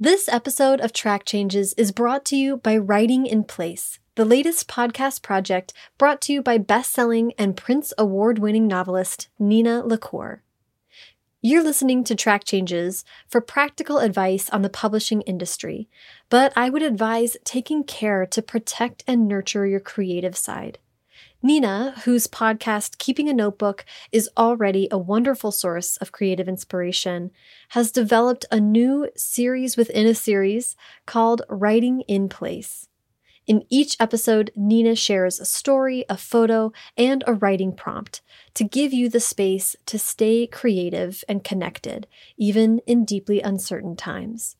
This episode of Track Changes is brought to you by Writing in Place, the latest podcast project brought to you by best-selling and Printz award-winning novelist Nina LaCour. You're listening to Track Changes for practical advice on the publishing industry, but I would advise taking care to protect and nurture your creative side. Nina, whose podcast Keeping a Notebook is already a wonderful source of creative inspiration, has developed a new series within a series called Writing in Place. In each episode, Nina shares a story, a photo, and a writing prompt to give you the space to stay creative and connected, even in deeply uncertain times.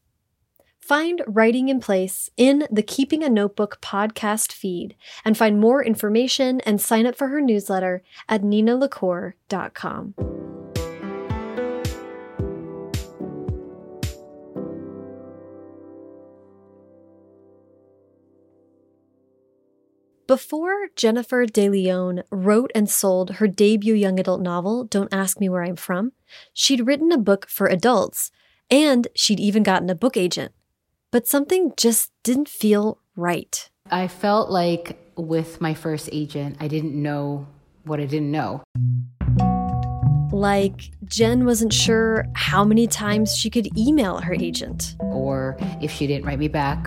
Find Writing in Place in the Keeping a Notebook podcast feed and find more information and sign up for her newsletter at ninalacour.com. Before Jennifer De Leon wrote and sold her debut young adult novel, Don't Ask Me Where I'm From, she'd written a book for adults, and she'd even gotten a book agent. But something just didn't feel right. I felt like with my first agent, I didn't know what I didn't know. Like, Jen wasn't sure how many times she could email her agent. Or if she didn't write me back,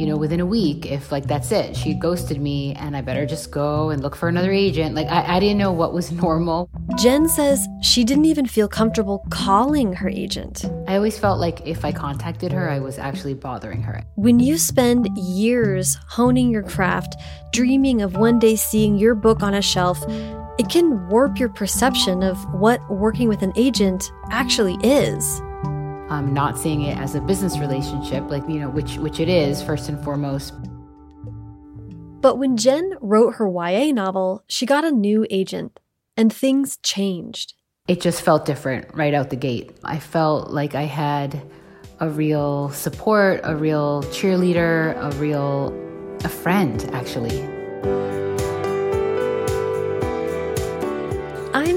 you know, within a week, if like that's it, she ghosted me and I better just go and look for another agent. Like, I, I didn't know what was normal. Jen says she didn't even feel comfortable calling her agent. I always felt like if I contacted her, I was actually bothering her. When you spend years honing your craft, dreaming of one day seeing your book on a shelf, it can warp your perception of what working with an agent actually is um, not seeing it as a business relationship, like, you know, which, which it is first and foremost. But when Jen wrote her YA novel, she got a new agent and things changed. It just felt different right out the gate. I felt like I had a real support, a real cheerleader, a real a friend actually.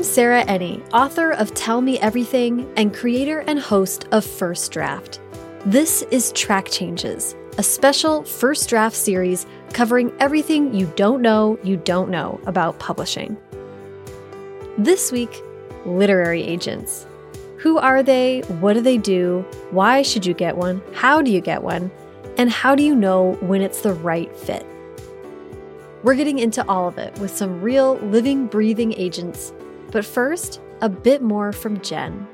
I'm Sarah Enni, author of Tell Me Everything and creator and host of First Draft. This is Track Changes, a special first draft series covering everything you don't know you don't know about publishing. This week, literary agents. Who are they? What do they do? Why should you get one? How do you get one? And how do you know when it's the right fit? We're getting into all of it with some real living, breathing agents but first, a bit more from Jen.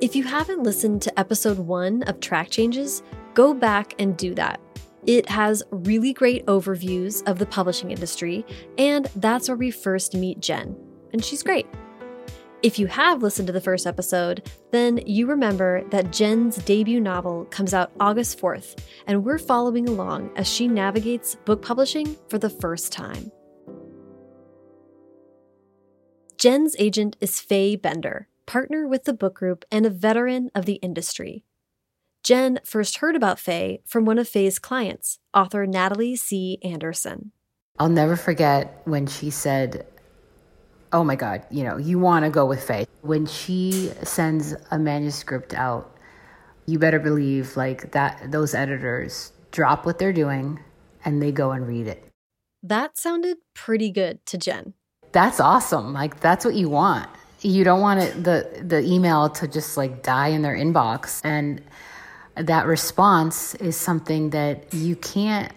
If you haven't listened to episode one of Track Changes, go back and do that. It has really great overviews of the publishing industry, and that's where we first meet Jen, and she's great. If you have listened to the first episode, then you remember that Jen's debut novel comes out August 4th, and we're following along as she navigates book publishing for the first time. Jen's agent is Faye Bender, partner with the book group and a veteran of the industry. Jen first heard about Faye from one of Faye's clients, author Natalie C. Anderson. I'll never forget when she said, Oh my God, you know, you want to go with Faye. When she sends a manuscript out, you better believe like that those editors drop what they're doing and they go and read it. That sounded pretty good to Jen that's awesome. Like that's what you want. You don't want it, the the email to just like die in their inbox and that response is something that you can't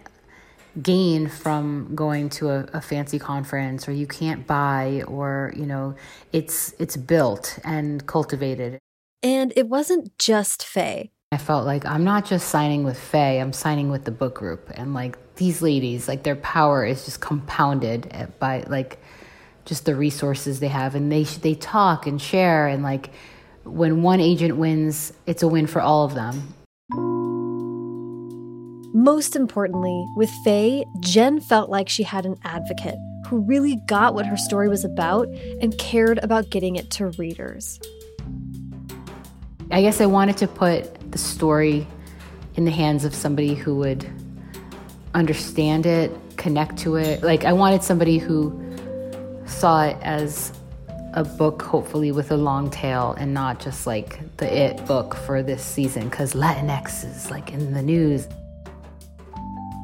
gain from going to a, a, fancy conference or you can't buy or you know it's it's built and cultivated and it wasn't just faye i felt like i'm not just signing with faye i'm signing with the book group and like these ladies like their power is just compounded by like just the resources they have. And they they talk and share and like when one agent wins it's a win for all of them. Most importantly with faye jen felt like she had an advocate who really got what her story was about and cared about getting it to readers. I guess i wanted to put the story in the hands of somebody who would understand it connect to it. Like i wanted somebody who saw it as a book, hopefully with a long tail and not just like the it book for this season because Latinx is like in the news.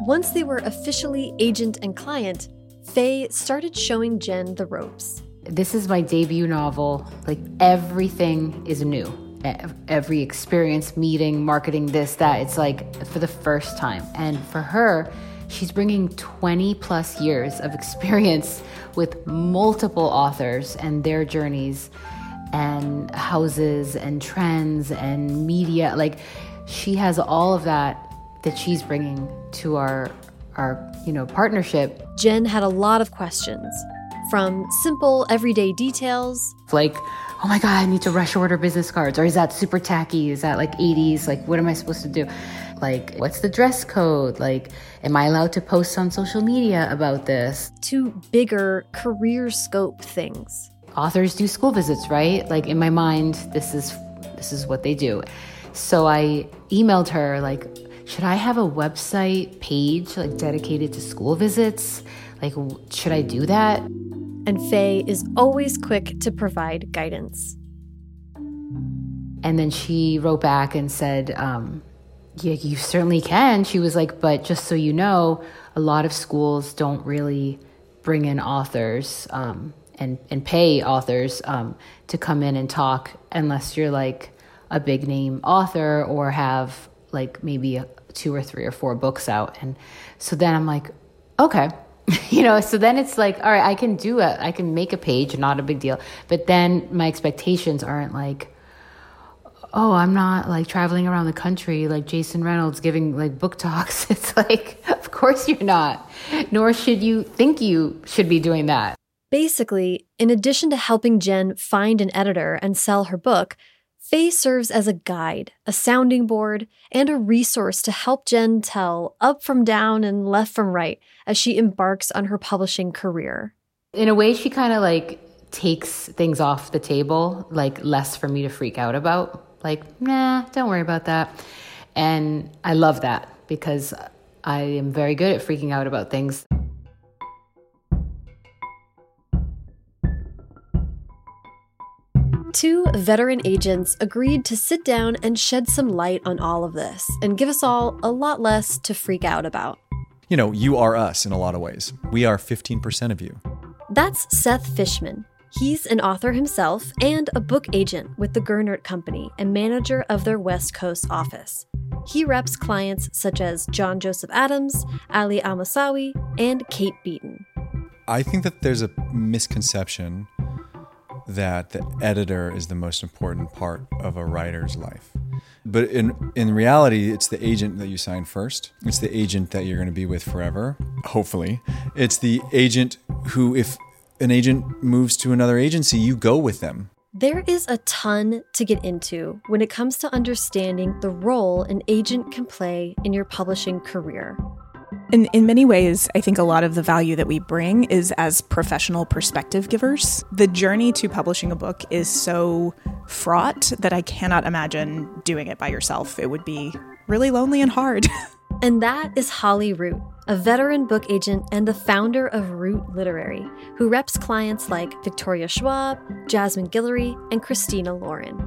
Once they were officially agent and client, Faye started showing Jen the ropes. This is my debut novel. Like everything is new. Every experience, meeting, marketing, this, that. It's like for the first time. And for her, she's bringing 20 plus years of experience with multiple authors and their journeys and houses and trends and media. Like she has all of that that she's bringing to our our you know partnership. Jen had a lot of questions, from simple everyday details like, oh my god, I need to rush order business cards, or is that super tacky? Is that like 80s? Like, what am I supposed to do? Like, what's the dress code? Like, am I allowed to post on social media about this? To bigger career scope things. Authors do school visits, right? Like in my mind, this is this is what they do. So I emailed her like, should I have a website page like dedicated to school visits? Like, should I do that? And Faye is always quick to provide guidance. And then she wrote back and said, um, yeah, you certainly can. She was like, but just so you know, a lot of schools don't really bring in authors um, and, and pay authors um, to come in and talk unless you're like a big name author or have like maybe a, two or three or four books out. And so then I'm like, okay. you know, so then it's like, all right, I can do it. I can make a page, not a big deal. But then my expectations aren't like, oh, I'm not like traveling around the country like Jason Reynolds giving like book talks. It's like, of course you're not, nor should you think you should be doing that. Basically, in addition to helping Jen find an editor and sell her book, Faye serves as a guide, a sounding board, and a resource to help Jen tell up from down and left from right as she embarks on her publishing career. In a way, she kind of like takes things off the table, like less for me to freak out about. Like, nah, don't worry about that. And I love that because I am very good at freaking out about things. Two veteran agents agreed to sit down and shed some light on all of this and give us all a lot less to freak out about. You know, you are us in a lot of ways. We are 15% of you. That's Seth Fishman. He's an author himself and a book agent with the Gernert Company and manager of their West Coast office. He reps clients such as John Joseph Adams, Ali Almossawi, and Kate Beaton. I think that there's a misconception that the editor is the most important part of a writer's life. But in in reality, it's the agent that you sign first. It's the agent that you're going to be with forever, hopefully. It's the agent who if an agent moves to another agency, you go with them. There is a ton to get into when it comes to understanding the role an agent can play in your publishing career. In, in many ways, I think a lot of the value that we bring is as professional perspective givers. The journey to publishing a book is so fraught that I cannot imagine doing it by yourself. It would be really lonely and hard. and that is Holly Root, a veteran book agent and the founder of Root Literary, who reps clients like Victoria Schwab, Jasmine Guillory, and Christina Lauren.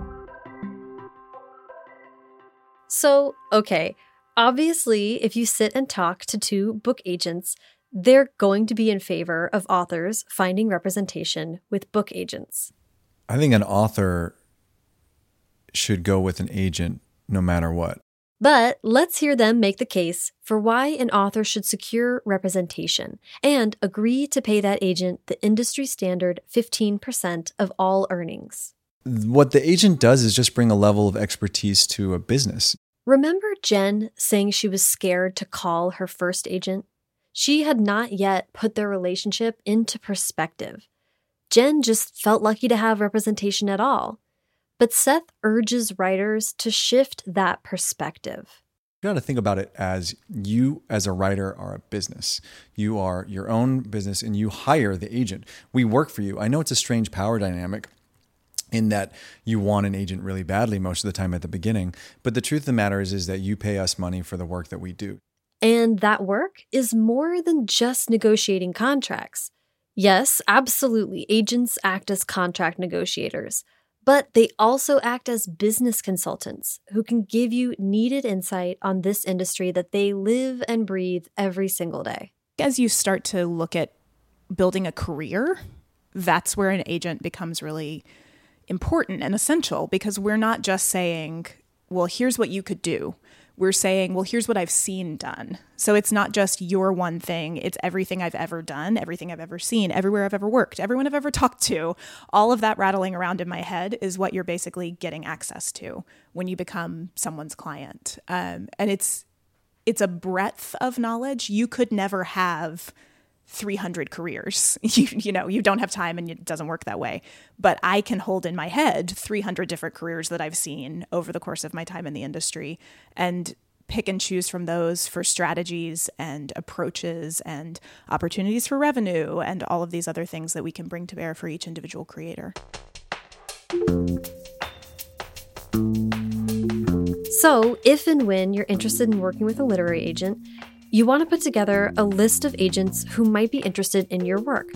So, okay, Obviously, if you sit and talk to two book agents, they're going to be in favor of authors finding representation with book agents. I think an author should go with an agent no matter what. But let's hear them make the case for why an author should secure representation and agree to pay that agent the industry standard 15% of all earnings. What the agent does is just bring a level of expertise to a business. Remember Jen saying she was scared to call her first agent? She had not yet put their relationship into perspective. Jen just felt lucky to have representation at all. But Seth urges writers to shift that perspective. You got to think about it as you, as a writer, are a business. You are your own business and you hire the agent. We work for you. I know it's a strange power dynamic in that you want an agent really badly most of the time at the beginning. But the truth of the matter is, is that you pay us money for the work that we do. And that work is more than just negotiating contracts. Yes, absolutely. Agents act as contract negotiators, but they also act as business consultants who can give you needed insight on this industry that they live and breathe every single day. As you start to look at building a career, that's where an agent becomes really important and essential because we're not just saying, well, here's what you could do we're saying, well, here's what I've seen done. So it's not just your one thing, it's everything I've ever done, everything I've ever seen, everywhere I've ever worked, everyone I've ever talked to. All of that rattling around in my head is what you're basically getting access to when you become someone's client. Um, and it's it's a breadth of knowledge you could never have 300 careers. You, you know, you don't have time and it doesn't work that way. But I can hold in my head 300 different careers that I've seen over the course of my time in the industry and pick and choose from those for strategies and approaches and opportunities for revenue and all of these other things that we can bring to bear for each individual creator. So, if and when you're interested in working with a literary agent, you want to put together a list of agents who might be interested in your work.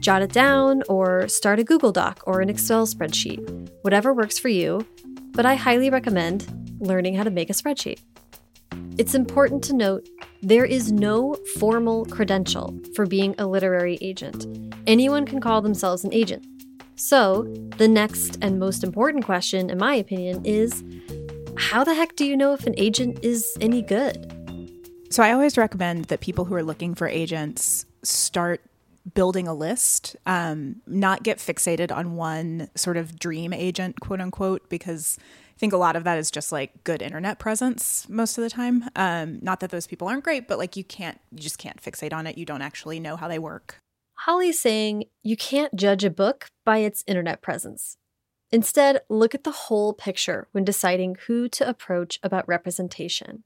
Jot it down or start a Google Doc or an Excel spreadsheet, whatever works for you, but I highly recommend learning how to make a spreadsheet. It's important to note there is no formal credential for being a literary agent. Anyone can call themselves an agent. So, the next and most important question, in my opinion, is how the heck do you know if an agent is any good? So I always recommend that people who are looking for agents start building a list, um, not get fixated on one sort of dream agent, quote unquote, because I think a lot of that is just like good internet presence most of the time. Um, not that those people aren't great, but like you can't, you just can't fixate on it. You don't actually know how they work. Holly's saying you can't judge a book by its internet presence. Instead, look at the whole picture when deciding who to approach about representation.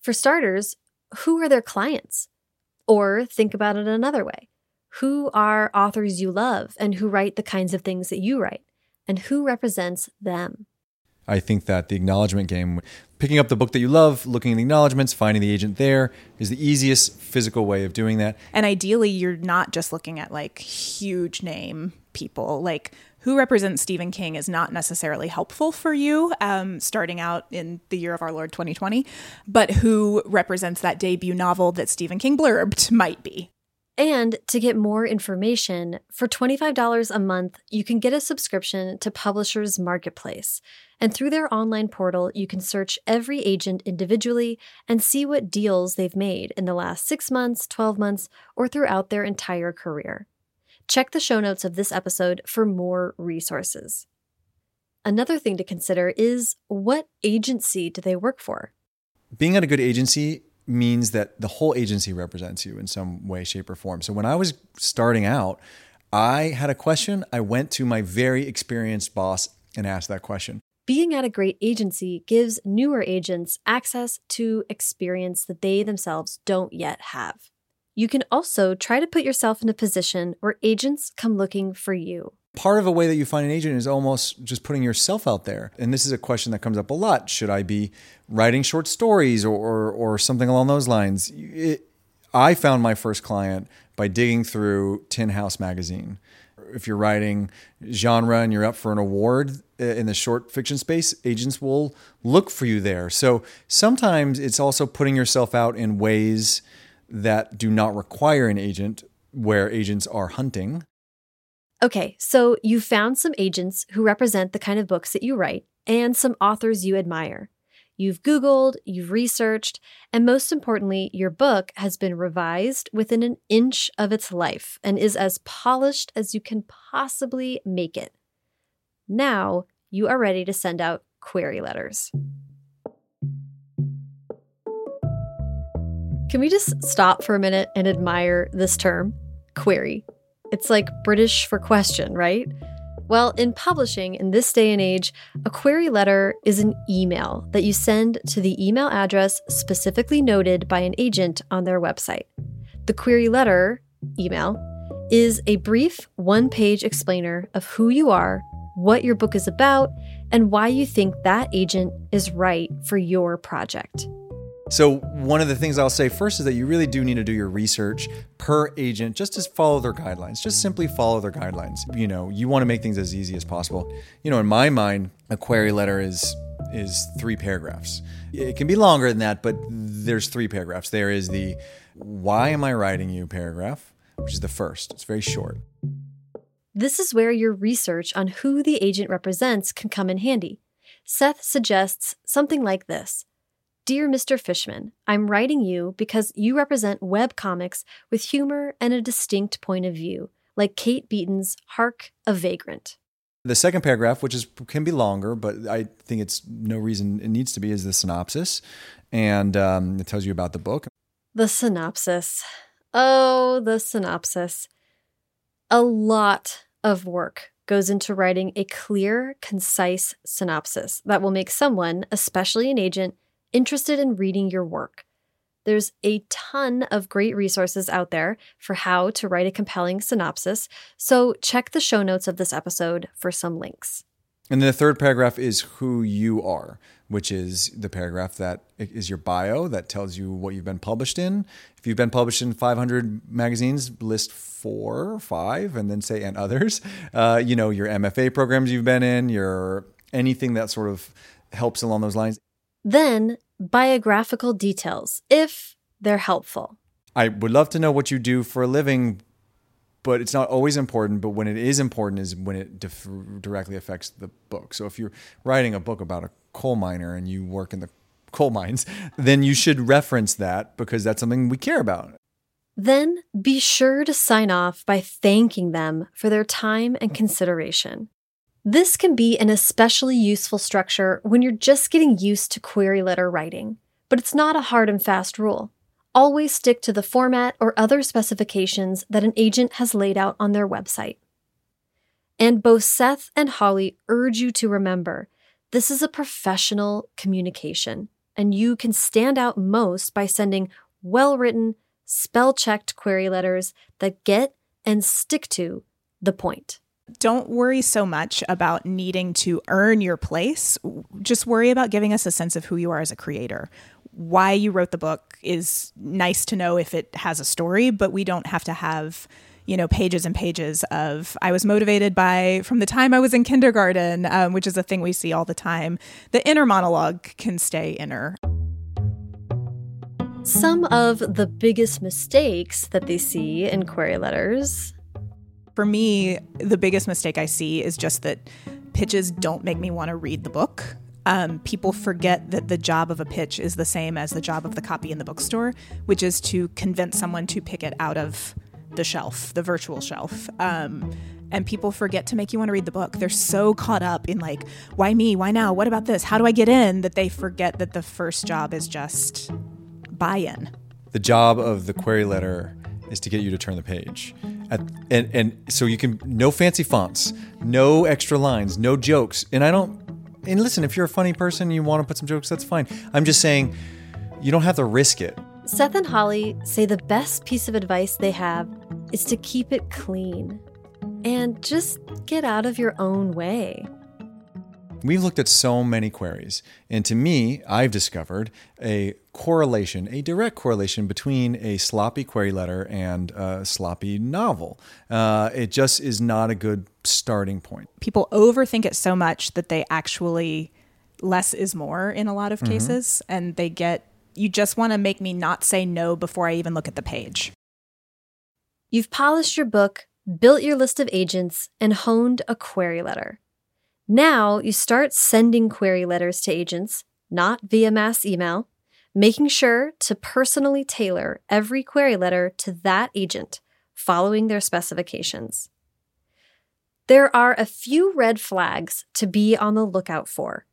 For starters, who are their clients? Or think about it another way who are authors you love and who write the kinds of things that you write? And who represents them? I think that the acknowledgement game, picking up the book that you love, looking at the acknowledgments, finding the agent there, is the easiest physical way of doing that. And ideally, you're not just looking at like huge name people. Like who represents Stephen King is not necessarily helpful for you um, starting out in the year of our Lord 2020, but who represents that debut novel that Stephen King blurbed might be. And to get more information, for $25 a month, you can get a subscription to Publishers Marketplace. And through their online portal, you can search every agent individually and see what deals they've made in the last six months, 12 months, or throughout their entire career. Check the show notes of this episode for more resources. Another thing to consider is what agency do they work for? Being at a good agency means that the whole agency represents you in some way, shape, or form. So when I was starting out, I had a question. I went to my very experienced boss and asked that question. Being at a great agency gives newer agents access to experience that they themselves don't yet have. You can also try to put yourself in a position where agents come looking for you. Part of a way that you find an agent is almost just putting yourself out there. And this is a question that comes up a lot. Should I be writing short stories or, or, or something along those lines? It, I found my first client by digging through Tin House magazine. If you're writing genre and you're up for an award in the short fiction space, agents will look for you there. So sometimes it's also putting yourself out in ways that do not require an agent, where agents are hunting. Okay, so you found some agents who represent the kind of books that you write and some authors you admire. You've Googled, you've researched, and most importantly, your book has been revised within an inch of its life and is as polished as you can possibly make it. Now you are ready to send out query letters. Can we just stop for a minute and admire this term, query? It's like British for question, right? Well, in publishing in this day and age, a query letter is an email that you send to the email address specifically noted by an agent on their website. The query letter, email, is a brief one page explainer of who you are, what your book is about, and why you think that agent is right for your project. So, one of the things I'll say first is that you really do need to do your research per agent just to follow their guidelines. Just simply follow their guidelines. You know, you want to make things as easy as possible. You know, in my mind, a query letter is is three paragraphs. It can be longer than that, but there's three paragraphs. There is the why am I writing you paragraph, which is the first. It's very short. This is where your research on who the agent represents can come in handy. Seth suggests something like this Dear Mr. Fishman, I'm writing you because you represent web comics with humor and a distinct point of view, like Kate Beaton's Hark, a Vagrant. The second paragraph, which is can be longer, but I think it's no reason it needs to be, is the synopsis, and um, it tells you about the book. The synopsis. Oh, the synopsis. A lot of work goes into writing a clear, concise synopsis that will make someone, especially an agent, interested in reading your work. There's a ton of great resources out there for how to write a compelling synopsis, so check the show notes of this episode for some links. And then the third paragraph is who you are, which is the paragraph that is your bio that tells you what you've been published in. If you've been published in 500 magazines, list four or five, and then say and others. Uh, you know, your MFA programs you've been in, your anything that sort of helps along those lines. Then, biographical details, if they're helpful. I would love to know what you do for a living, but it's not always important. But when it is important, is when it dif- directly affects the book. So if you're writing a book about a coal miner and you work in the coal mines, then you should reference that because that's something we care about. Then be sure to sign off by thanking them for their time and consideration. This can be an especially useful structure when you're just getting used to query letter writing, but it's not a hard and fast rule. Always stick to the format or other specifications that an agent has laid out on their website. And both Seth and Holly urge you to remember this is a professional communication, and you can stand out most by sending well written, spell checked query letters that get and stick to the point don't worry so much about needing to earn your place. Just worry about giving us a sense of who you are as a creator. Why you wrote the book is nice to know if it has a story, but we don't have to have, you know, pages and pages of I was motivated by from the time I was in kindergarten, um, which is a thing we see all the time. The inner monologue can stay inner. Some of the biggest mistakes that they see in query letters for me, the biggest mistake I see is just that pitches don't make me want to read the book. Um, people forget that the job of a pitch is the same as the job of the copy in the bookstore, which is to convince someone to pick it out of the shelf, the virtual shelf. Um, and people forget to make you want to read the book. They're so caught up in like, why me? Why now? What about this? How do I get in? That they forget that the first job is just buy in. The job of the query letter is to get you to turn the page. At, and and so you can no fancy fonts, no extra lines, no jokes. And I don't and listen, if you're a funny person you want to put some jokes, that's fine. I'm just saying you don't have to risk it. Seth and Holly say the best piece of advice they have is to keep it clean and just get out of your own way. We've looked at so many queries, and to me, I've discovered a correlation, a direct correlation between a sloppy query letter and a sloppy novel. Uh, it just is not a good starting point. People overthink it so much that they actually less is more in a lot of mm-hmm. cases, and they get you just want to make me not say no before I even look at the page. You've polished your book, built your list of agents, and honed a query letter. Now you start sending query letters to agents, not via mass email, making sure to personally tailor every query letter to that agent, following their specifications. There are a few red flags to be on the lookout for,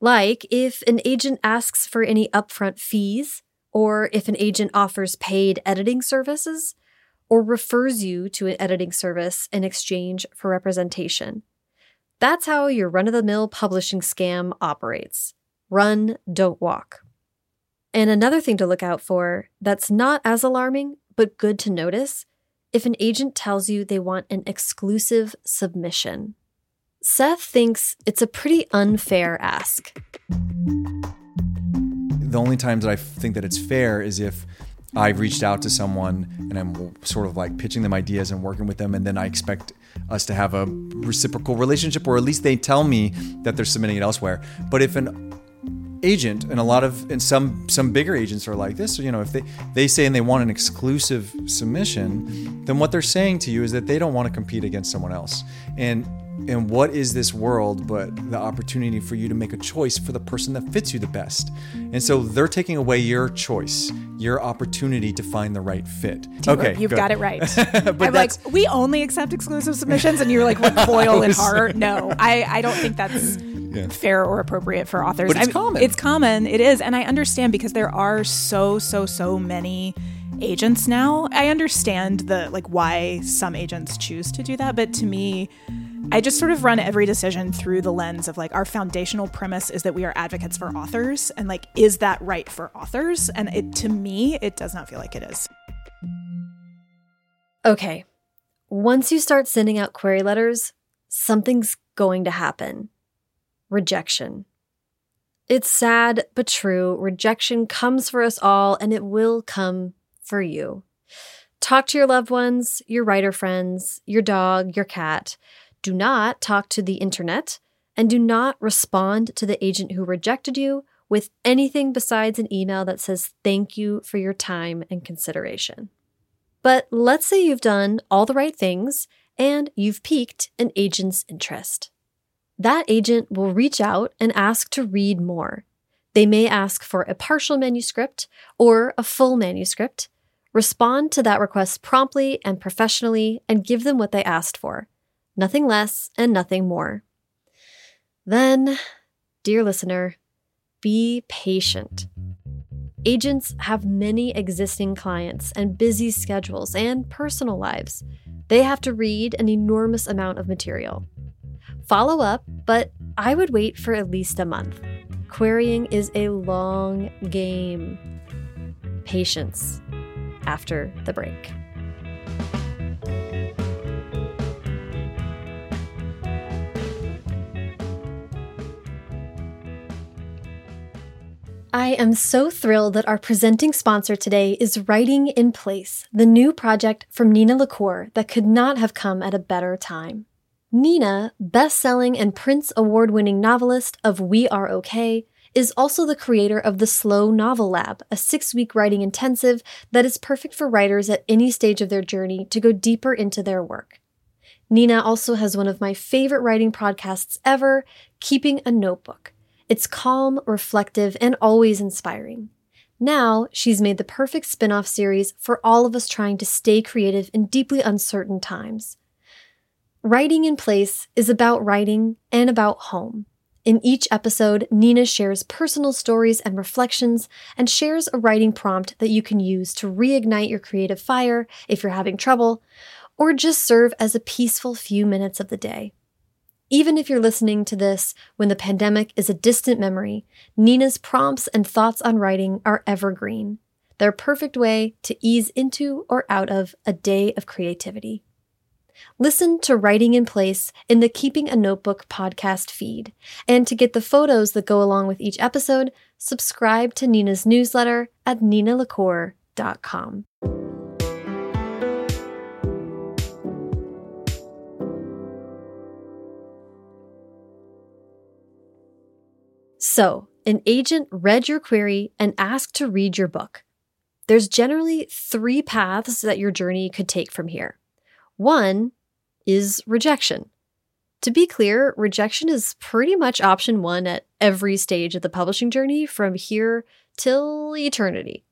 like if an agent asks for any upfront fees, or if an agent offers paid editing services, or refers you to an editing service in exchange for representation. That's how your run of the mill publishing scam operates run, don't walk. And another thing to look out for that's not as alarming, but good to notice if an agent tells you they want an exclusive submission. Seth thinks it's a pretty unfair ask. the only times that I think that it's fair is if I've reached out to someone and I'm sort of like pitching them ideas and working with them, and then I expect us to have a reciprocal relationship, or at least they tell me that they're submitting it elsewhere. But if an agent and a lot of and some some bigger agents are like this you know if they they say and they want an exclusive submission then what they're saying to you is that they don't want to compete against someone else and and what is this world but the opportunity for you to make a choice for the person that fits you the best? And so they're taking away your choice, your opportunity to find the right fit. okay, you've good. got it right. but I'm like, we only accept exclusive submissions, and you're like recoil in horror. No, I, I don't think that's fair or appropriate for authors. But it's I mean, common. It's common. It is, and I understand because there are so so so many agents now. I understand the like why some agents choose to do that, but to me. I just sort of run every decision through the lens of like our foundational premise is that we are advocates for authors and like is that right for authors and it to me it does not feel like it is. Okay, once you start sending out query letters, something's going to happen rejection. It's sad but true. Rejection comes for us all, and it will come for you. Talk to your loved ones, your writer friends, your dog, your cat. Do not talk to the internet, and do not respond to the agent who rejected you with anything besides an email that says thank you for your time and consideration. But let's say you've done all the right things and you've piqued an agent's interest. That agent will reach out and ask to read more. They may ask for a partial manuscript or a full manuscript. Respond to that request promptly and professionally and give them what they asked for. Nothing less and nothing more. Then, dear listener, be patient. Agents have many existing clients and busy schedules and personal lives. They have to read an enormous amount of material. Follow up, but I would wait for at least a month. Querying is a long game. Patience after the break. I am so thrilled that our presenting sponsor today is Writing in Place, the new project from Nina LaCour that could not have come at a better time. Nina, best-selling and Printz award-winning novelist of We Are Okay, is also the creator of the Slow Novel Lab, a six-week writing intensive that is perfect for writers at any stage of their journey to go deeper into their work. Nina also has one of my favorite writing podcasts ever, Keeping a Notebook. It's calm, reflective, and always inspiring. Now, she's made the perfect spin off series for all of us trying to stay creative in deeply uncertain times. Writing in Place is about writing and about home. In each episode, Nina shares personal stories and reflections and shares a writing prompt that you can use to reignite your creative fire if you're having trouble, or just serve as a peaceful few minutes of the day. Even if you're listening to this when the pandemic is a distant memory, Nina's prompts and thoughts on writing are evergreen. They're a perfect way to ease into or out of a day of creativity. Listen to Writing in Place in the Keeping a Notebook podcast feed. And to get the photos that go along with each episode, subscribe to Nina's newsletter at ninalacour.com. So, an agent read your query and asked to read your book. There's generally three paths that your journey could take from here. One is rejection. To be clear, rejection is pretty much option one at every stage of the publishing journey from here till eternity.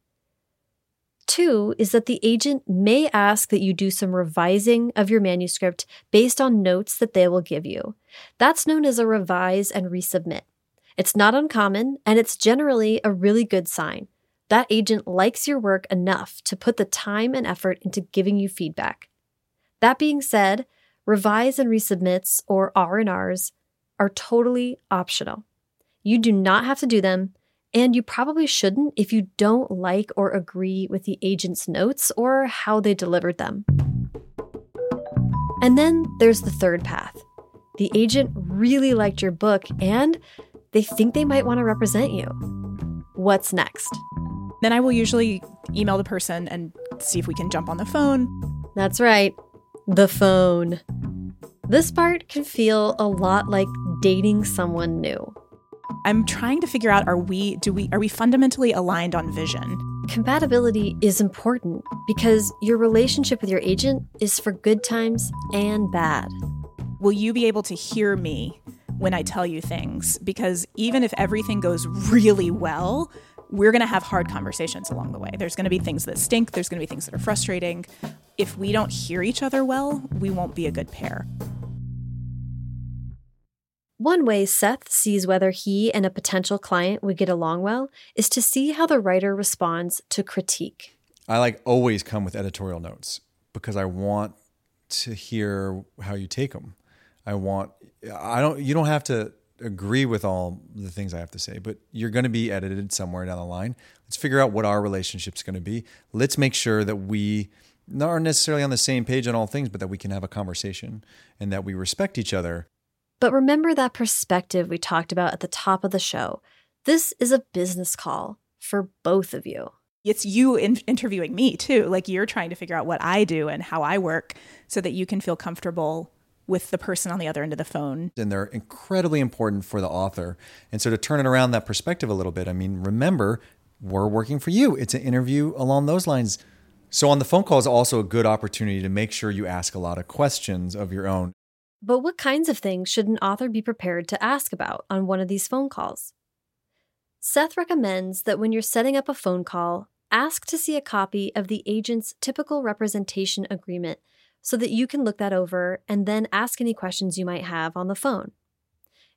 Two is that the agent may ask that you do some revising of your manuscript based on notes that they will give you. That's known as a revise and resubmit. It's not uncommon, and it's generally a really good sign. That agent likes your work enough to put the time and effort into giving you feedback. That being said, revise and resubmits or R&Rs are totally optional. You do not have to do them, and you probably shouldn't if you don't like or agree with the agent's notes or how they delivered them. And then there's the third path. The agent really liked your book and they think they might want to represent you. what's next? Then I will usually email the person and see if we can jump on the phone. That's right, the phone. This part can feel a lot like dating someone new. I'm trying to figure out are we do we are we fundamentally aligned on vision? Compatibility is important because your relationship with your agent is for good times and bad. Will you be able to hear me when I tell you things? Because even if everything goes really well, we're going to have hard conversations along the way. There's going to be things that stink, there's going to be things that are frustrating. If we don't hear each other well, we won't be a good pair. One way Seth sees whether he and a potential client would get along well is to see how the writer responds to critique. I like always come with editorial notes because I want to hear how you take them. I want I don't you don't have to agree with all the things I have to say, but you're going to be edited somewhere down the line. Let's figure out what our relationship's going to be. Let's make sure that we not are necessarily on the same page on all things, but that we can have a conversation and that we respect each other but remember that perspective we talked about at the top of the show. This is a business call for both of you. It's you in- interviewing me too. Like you're trying to figure out what I do and how I work so that you can feel comfortable with the person on the other end of the phone. And they're incredibly important for the author. And so to turn it around that perspective a little bit, I mean, remember, we're working for you. It's an interview along those lines. So on the phone call is also a good opportunity to make sure you ask a lot of questions of your own. But what kinds of things should an author be prepared to ask about on one of these phone calls? Seth recommends that when you're setting up a phone call, ask to see a copy of the agent's typical representation agreement so that you can look that over and then ask any questions you might have on the phone.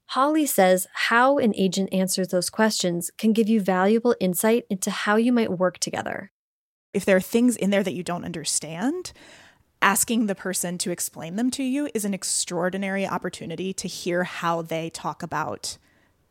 Holly says how an agent answers those questions can give you valuable insight into how you might work together. If there are things in there that you don't understand, asking the person to explain them to you is an extraordinary opportunity to hear how they talk about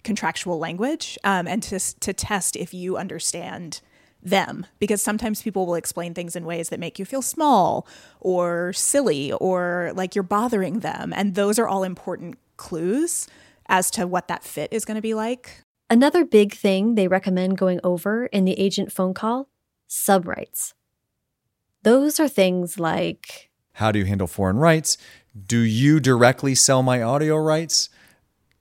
contractual language um, and to, to test if you understand them because sometimes people will explain things in ways that make you feel small or silly or like you're bothering them and those are all important clues as to what that fit is going to be like another big thing they recommend going over in the agent phone call subrights those are things like How do you handle foreign rights? Do you directly sell my audio rights?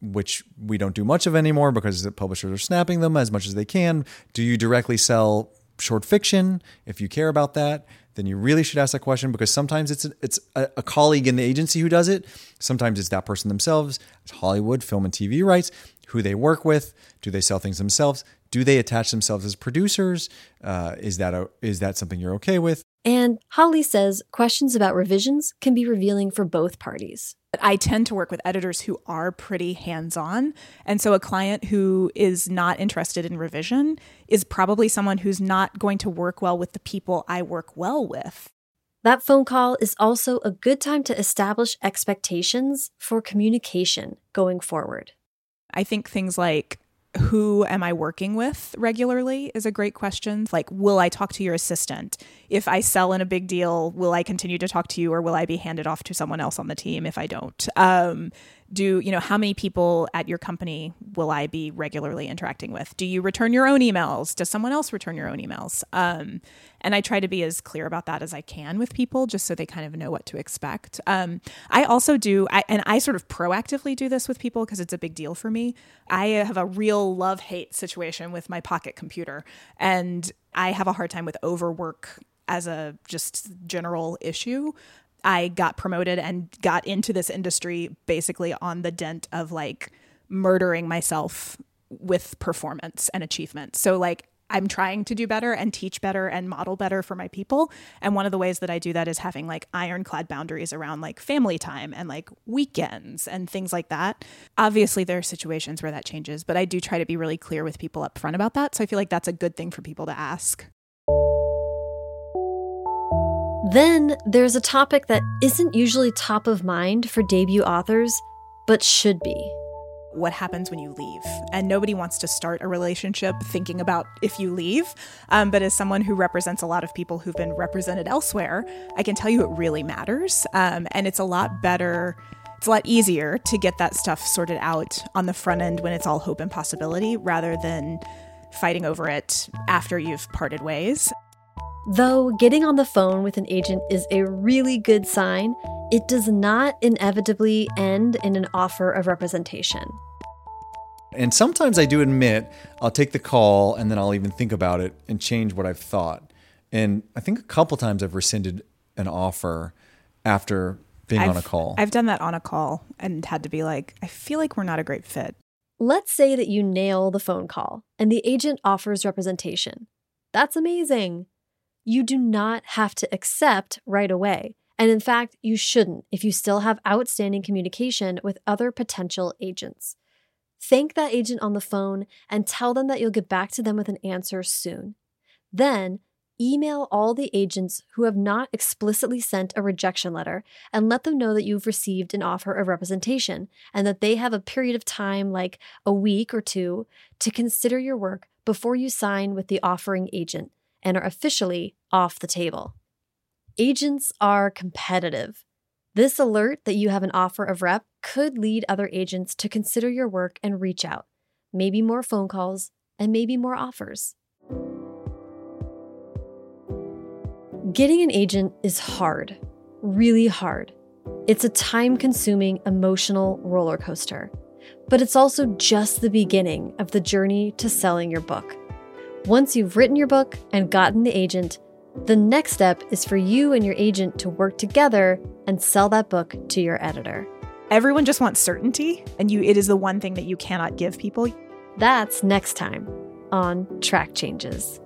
Which we don't do much of anymore because the publishers are snapping them as much as they can. Do you directly sell short fiction? If you care about that, then you really should ask that question because sometimes it's a, it's a, a colleague in the agency who does it. Sometimes it's that person themselves. It's Hollywood film and TV rights. Who they work with? Do they sell things themselves? Do they attach themselves as producers? Uh, is that a, is that something you're okay with? And Holly says questions about revisions can be revealing for both parties. I tend to work with editors who are pretty hands on. And so a client who is not interested in revision is probably someone who's not going to work well with the people I work well with. That phone call is also a good time to establish expectations for communication going forward. I think things like who am I working with regularly is a great question. Like, will I talk to your assistant? If I sell in a big deal, will I continue to talk to you or will I be handed off to someone else on the team if I don't? Um, do you know how many people at your company will i be regularly interacting with? Do you return your own emails? Does someone else return your own emails? Um, and i try to be as clear about that as i can with people just so they kind of know what to expect. Um, i also do I, and i sort of proactively do this with people because it's a big deal for me. I have a real love hate situation with my pocket computer and i have a hard time with overwork as a just general issue I got promoted and got into this industry basically on the dent of like murdering myself with performance and achievement. So like I'm trying to do better and teach better and model better for my people. And one of the ways that I do that is having like ironclad boundaries around like family time and like weekends and things like that. Obviously, there are situations where that changes, but I do try to be really clear with people up front about that. So I feel like that's a good thing for people to ask. Then there's a topic that isn't usually top of mind for debut authors, but should be. What happens when you leave? And nobody wants to start a relationship thinking about if you leave. Um, but as someone who represents a lot of people who've been represented elsewhere, I can tell you it really matters. Um, and it's a lot better it's a lot easier to get that stuff sorted out on the front end when it's all hope and possibility rather than fighting over it after you've parted ways. Though getting on the phone with an agent is a really good sign, it does not inevitably end in an offer of representation. And sometimes I do admit I'll take the call and then I'll even think about it and change what I've thought. And I think a couple times I've rescinded an offer after being I've, on a call. I've done that on a call and had to be like, I feel like we're not a great fit. Let's say that you nail the phone call and the agent offers representation. That's amazing. You do not have to accept right away. And in fact, you shouldn't if you still have outstanding communication with other potential agents. Thank that agent on the phone and tell them that you'll get back to them with an answer soon. Then, email all the agents who have not explicitly sent a rejection letter and let them know that you've received an offer of representation and that they have a period of time, like a week or two, to consider your work before you sign with the offering agent and are officially off the table. Agents are competitive. This alert that you have an offer of rep could lead other agents to consider your work and reach out. Maybe more phone calls and maybe more offers. Getting an agent is hard, really hard. It's a time consuming emotional roller coaster, but it's also just the beginning of the journey to selling your book. Once you've written your book and gotten the agent, the next step is for you and your agent to work together and sell that book to your editor. Everyone just wants certainty, and you it is the one thing that you cannot give people. That's next time on Track Changes.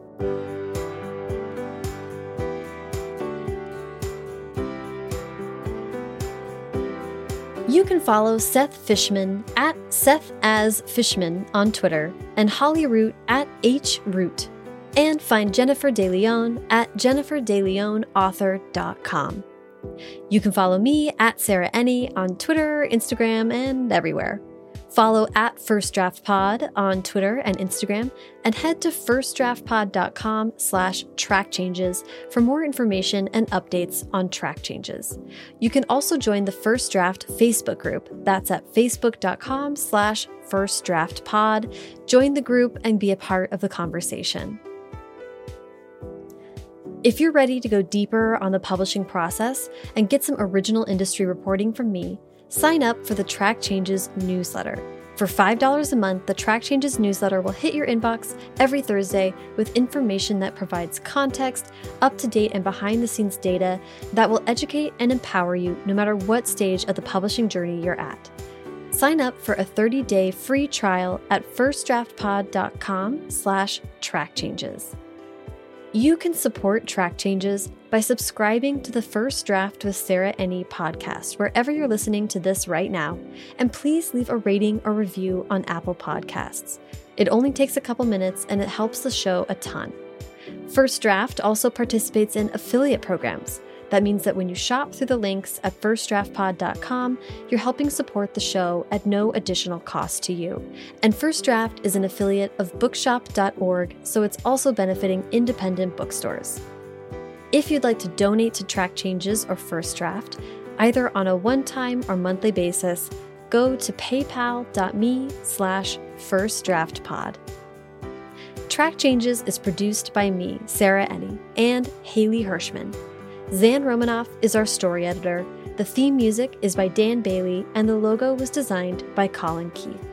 You can follow Seth Fishman at Seth as Fishman on Twitter and Holly Root at H Root, and find Jennifer DeLeon at jenniferdeleonauthor.com. You can follow me at Sarah Enni on Twitter, Instagram, and everywhere. Follow at First Draft Pod on Twitter and Instagram, and head to firstdraftpod.com slash track changes for more information and updates on track changes. You can also join the First Draft Facebook group. That's at facebook.com slash firstdraftpod. Join the group and be a part of the conversation. If you're ready to go deeper on the publishing process and get some original industry reporting from me, sign up for the Track Changes newsletter. For $5 a month, the Track Changes newsletter will hit your inbox every Thursday with information that provides context, up to date, and behind the scenes data that will educate and empower you no matter what stage of the publishing journey you're at. Sign up for a 30-day free trial at firstdraftpod.com slash trackchanges. You can support Track Changes by subscribing to the First Draft with Sarah Enni podcast, wherever you're listening to this right now. And please leave a rating or review on Apple Podcasts. It only takes a couple minutes and it helps the show a ton. First Draft also participates in affiliate programs. That means that when you shop through the links at firstdraftpod.com, you're helping support the show at no additional cost to you. And First Draft is an affiliate of bookshop.org, so it's also benefiting independent bookstores. If you'd like to donate to Track Changes or First Draft, either on a one-time or monthly basis, go to paypal.me slash firstdraftpod. Track Changes is produced by me, Sarah Enni, and Hayley Hershman. Zan Romanoff is our story editor. The theme music is by Dan Bailey, and the logo was designed by Colin Keith.